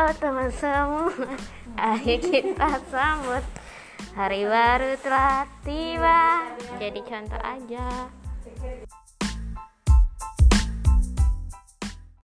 halo teman semua. Ayo kita sambut. Hari baru telah tiba. Jadi contoh aja.